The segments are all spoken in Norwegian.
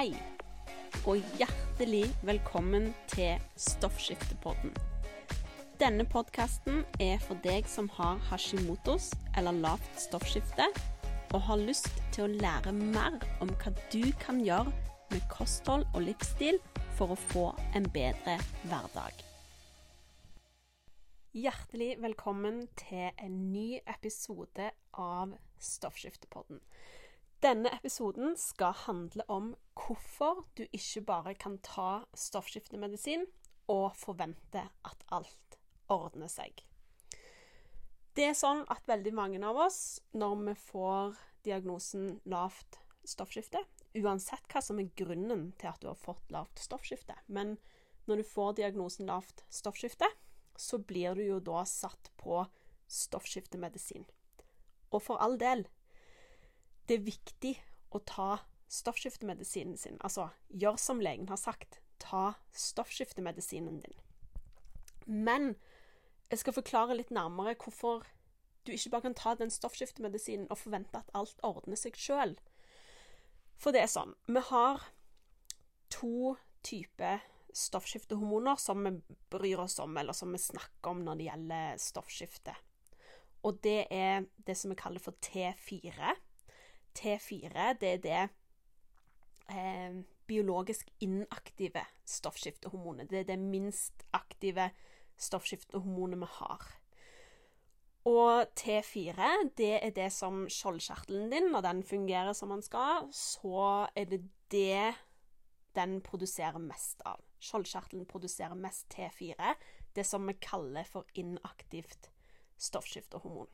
Hei, og hjertelig velkommen til Stoffskiftepodden. Denne podkasten er for deg som har hashimotos eller lavt stoffskifte, og har lyst til å lære mer om hva du kan gjøre med kosthold og livsstil for å få en bedre hverdag. Hjertelig velkommen til en ny episode av Stoffskiftepodden. Denne episoden skal handle om hvorfor du ikke bare kan ta stoffskiftemedisin og forvente at alt ordner seg. Det er sånn at veldig mange av oss, når vi får diagnosen lavt stoffskifte, uansett hva som er grunnen til at du har fått lavt stoffskifte, men når du får diagnosen lavt stoffskifte, så blir du jo da satt på stoffskiftemedisin. Og for all del, det er viktig å ta stoffskiftemedisinen sin. Altså, gjør som legen har sagt. Ta stoffskiftemedisinen din. Men jeg skal forklare litt nærmere hvorfor du ikke bare kan ta den stoffskiftemedisinen og forvente at alt ordner seg sjøl. For det er sånn Vi har to typer stoffskiftehormoner som vi bryr oss om, eller som vi snakker om når det gjelder stoffskifte. Og det er det som vi kaller for T4 T4, det er det eh, biologisk inaktive stoffskiftehormonet. Det er det minst aktive stoffskiftehormonet vi har. Og T4, det er det som skjoldkjertelen din, når den fungerer som den skal, så er det det den produserer mest av. Skjoldkjertelen produserer mest T4, det som vi kaller for inaktivt stoffskiftehormon.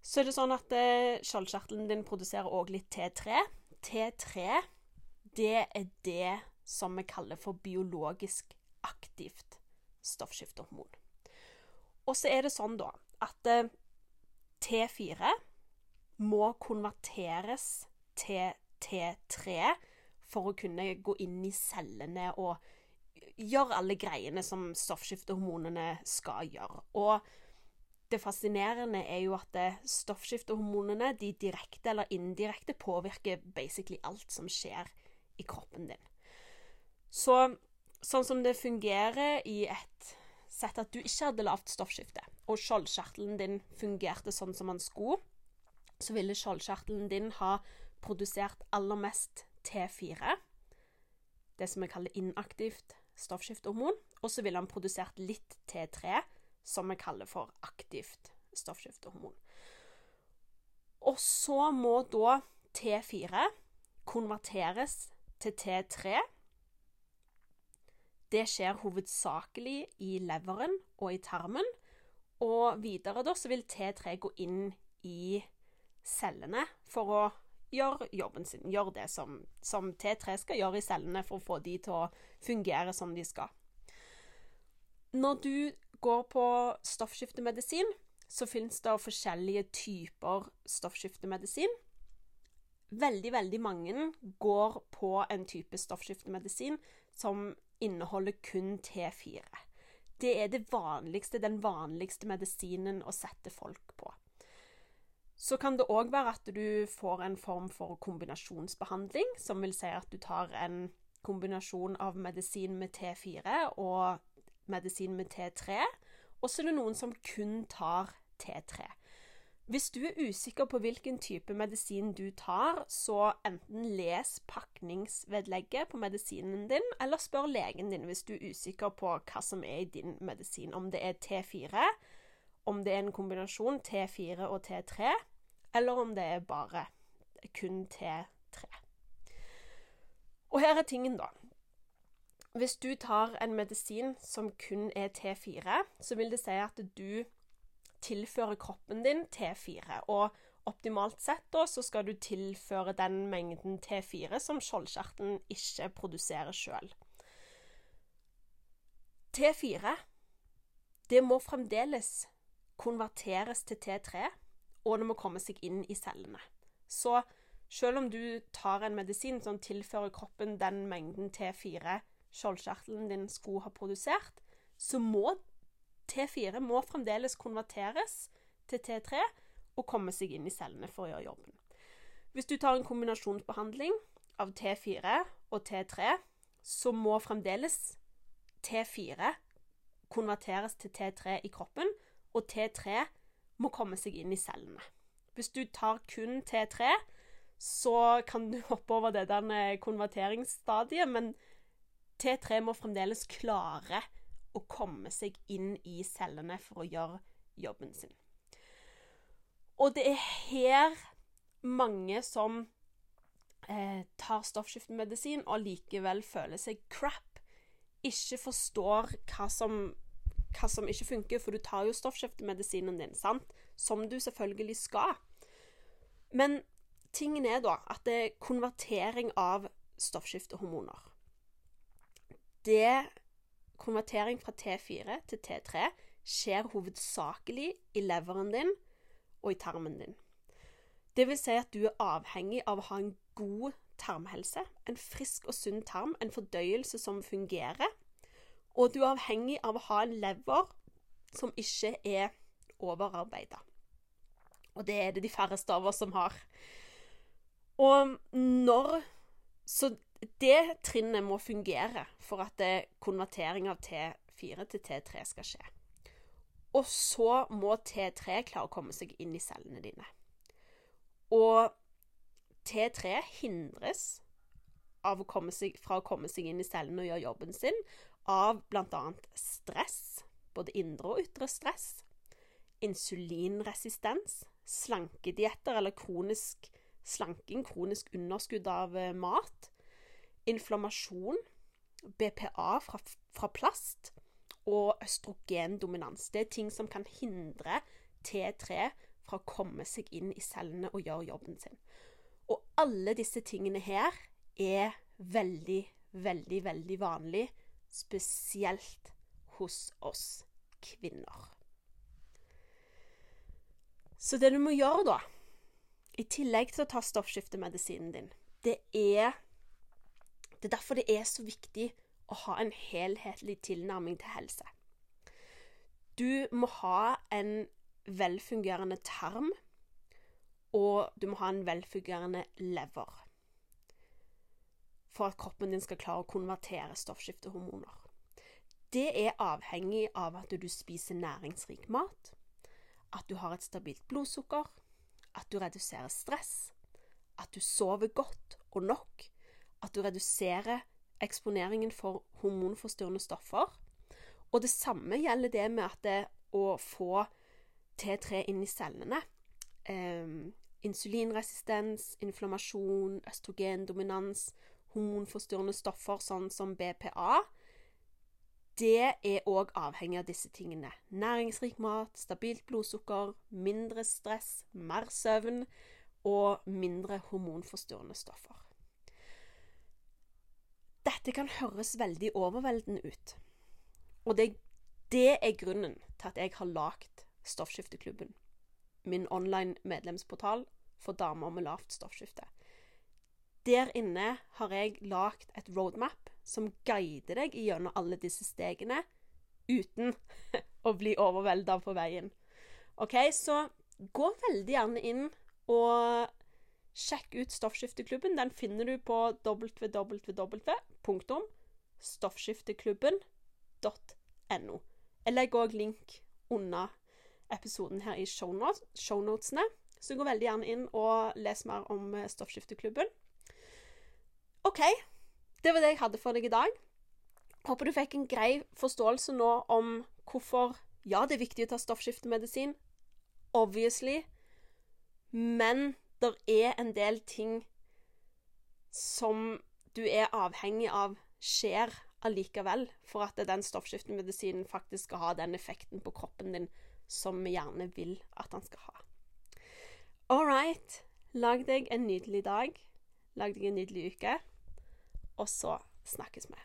Så er det sånn at eh, skjoldkjertelen din produserer òg litt T3. T3, det er det som vi kaller for biologisk aktivt stoffskiftehormon. Og så er det sånn, da, at eh, T4 må konverteres til T3 for å kunne gå inn i cellene og gjøre alle greiene som stoffskiftehormonene skal gjøre. Og det fascinerende er jo at eh, stoffskiftehormonene de direkte eller indirekte påvirker basically alt som skjer i kroppen din. Så sånn som det fungerer i et sett at du ikke hadde lavt stoffskifte, og skjoldkjertelen din fungerte sånn som den skulle, så ville skjoldkjertelen din ha produsert aller mest T4, det som vi kaller inaktivt stoffskiftehormon, og så ville han produsert litt T3, som vi kaller for aktivt stoffskiftehormon. Og så må da T4 konverteres til T3. Det skjer hovedsakelig i leveren og i tarmen. Og videre da så vil T3 gå inn i cellene for å gjøre jobben sin. Gjøre det som, som T3 skal gjøre i cellene for å få de til å fungere som de skal. Når du går på stoffskiftemedisin, så finnes det forskjellige typer stoffskiftemedisin. Veldig, veldig mange går på en type stoffskiftemedisin som inneholder kun T4. Det er det vanligste, den vanligste medisinen å sette folk på. Så kan det òg være at du får en form for kombinasjonsbehandling, som vil si at du tar en kombinasjon av medisin med T4 og medisin med T3, og så er det noen som kun tar T3. Hvis du er usikker på hvilken type medisin du tar, så enten les pakningsvedlegget på medisinen din, eller spør legen din hvis du er usikker på hva som er i din medisin. Om det er T4, om det er en kombinasjon T4 og T3, eller om det er bare kun T3. Og her er tingen, da. Hvis du tar en medisin som kun er T4, så vil det si at du tilfører kroppen din T4. Og optimalt sett da, så skal du tilføre den mengden T4 som skjoldkjertelen ikke produserer sjøl. T4 det må fremdeles konverteres til T3, og det må komme seg inn i cellene. Så selv om du tar en medisin som tilfører kroppen den mengden T4 skjoldkjertelen din skulle ha produsert, så må T4 må fremdeles konverteres til T3 og komme seg inn i cellene for å gjøre jobben. Hvis du tar en kombinasjonsbehandling av T4 og T3, så må fremdeles T4 konverteres til T3 i kroppen, og T3 må komme seg inn i cellene. Hvis du tar kun T3, så kan du hoppe over det der konverteringsstadiet, men T3 må fremdeles klare å komme seg inn i cellene for å gjøre jobben sin. Og det er her mange som eh, tar stoffskiftemedisin og likevel føler seg crap, ikke forstår hva som, hva som ikke funker, for du tar jo stoffskiftemedisinen din, sant? Som du selvfølgelig skal. Men tingen er da at det er konvertering av stoffskiftehormoner. Det Konvertering fra T4 til T3 skjer hovedsakelig i leveren din og i tarmen din. Det vil si at du er avhengig av å ha en god tarmhelse, en frisk og sunn tarm, en fordøyelse som fungerer, og du er avhengig av å ha en lever som ikke er overarbeida. Og det er det de færreste av oss som har. Og når Så det trinnet må fungere for at konvertering av T4 til T3 skal skje. Og så må T3 klare å komme seg inn i cellene dine. Og T3 hindres av å seg, fra å komme seg inn i cellene og gjøre jobben sin av bl.a. stress, både indre og ytre stress, insulinresistens, slankedietter eller kronisk slanking, kronisk underskudd av eh, mat, inflammasjon, BPA fra, fra plast og østrogendominans. Det er ting som kan hindre T3 fra å komme seg inn i cellene og gjøre jobben sin. Og alle disse tingene her er veldig, veldig, veldig vanlig, spesielt hos oss kvinner. Så det du må gjøre, da, i tillegg til å ta stoffskiftemedisinen din, det er Det er derfor det er så viktig å ha en helhetlig tilnærming til helse. Du må ha en velfungerende tarm, og du må ha en velfungerende lever for at kroppen din skal klare å konvertere stoffskiftehormoner. Det er avhengig av at du spiser næringsrik mat, at du har et stabilt blodsukker, at du reduserer stress, at du sover godt og nok, at du reduserer eksponeringen for hormonforstyrrende stoffer. Og det samme gjelder det med at det å få T3 inn i cellene. Um, insulinresistens, inflammasjon, østrogendominans, hormonforstyrrende stoffer sånn som BPA det er òg avhengig av disse tingene. Næringsrik mat, stabilt blodsukker, mindre stress, mer søvn og mindre hormonforstyrrende stoffer. Dette kan høres veldig overveldende ut. Og det, det er grunnen til at jeg har lagd Stoffskifteklubben. Min online medlemsportal for damer med lavt stoffskifte. Der inne har jeg lagd et roadmap som guider deg gjennom alle disse stegene uten å bli overvelda på veien. OK, så gå veldig gjerne inn og sjekk ut Stoffskifteklubben. Den finner du på www.stoffskifteklubben.no. Jeg legger òg link under episoden her i shownotesene, så gå veldig gjerne inn og les mer om eh, Stoffskifteklubben. OK. Det var det jeg hadde for deg i dag. Håper du fikk en grei forståelse nå om hvorfor Ja, det er viktig å ta stoffskiftemedisin. Obviously. Men det er en del ting som du er avhengig av skjer allikevel, for at den stoffskiftemedisinen faktisk skal ha den effekten på kroppen din som vi gjerne vil at han skal ha. All right. Lag deg en nydelig dag. Lag deg en nydelig uke og så snakkes vi.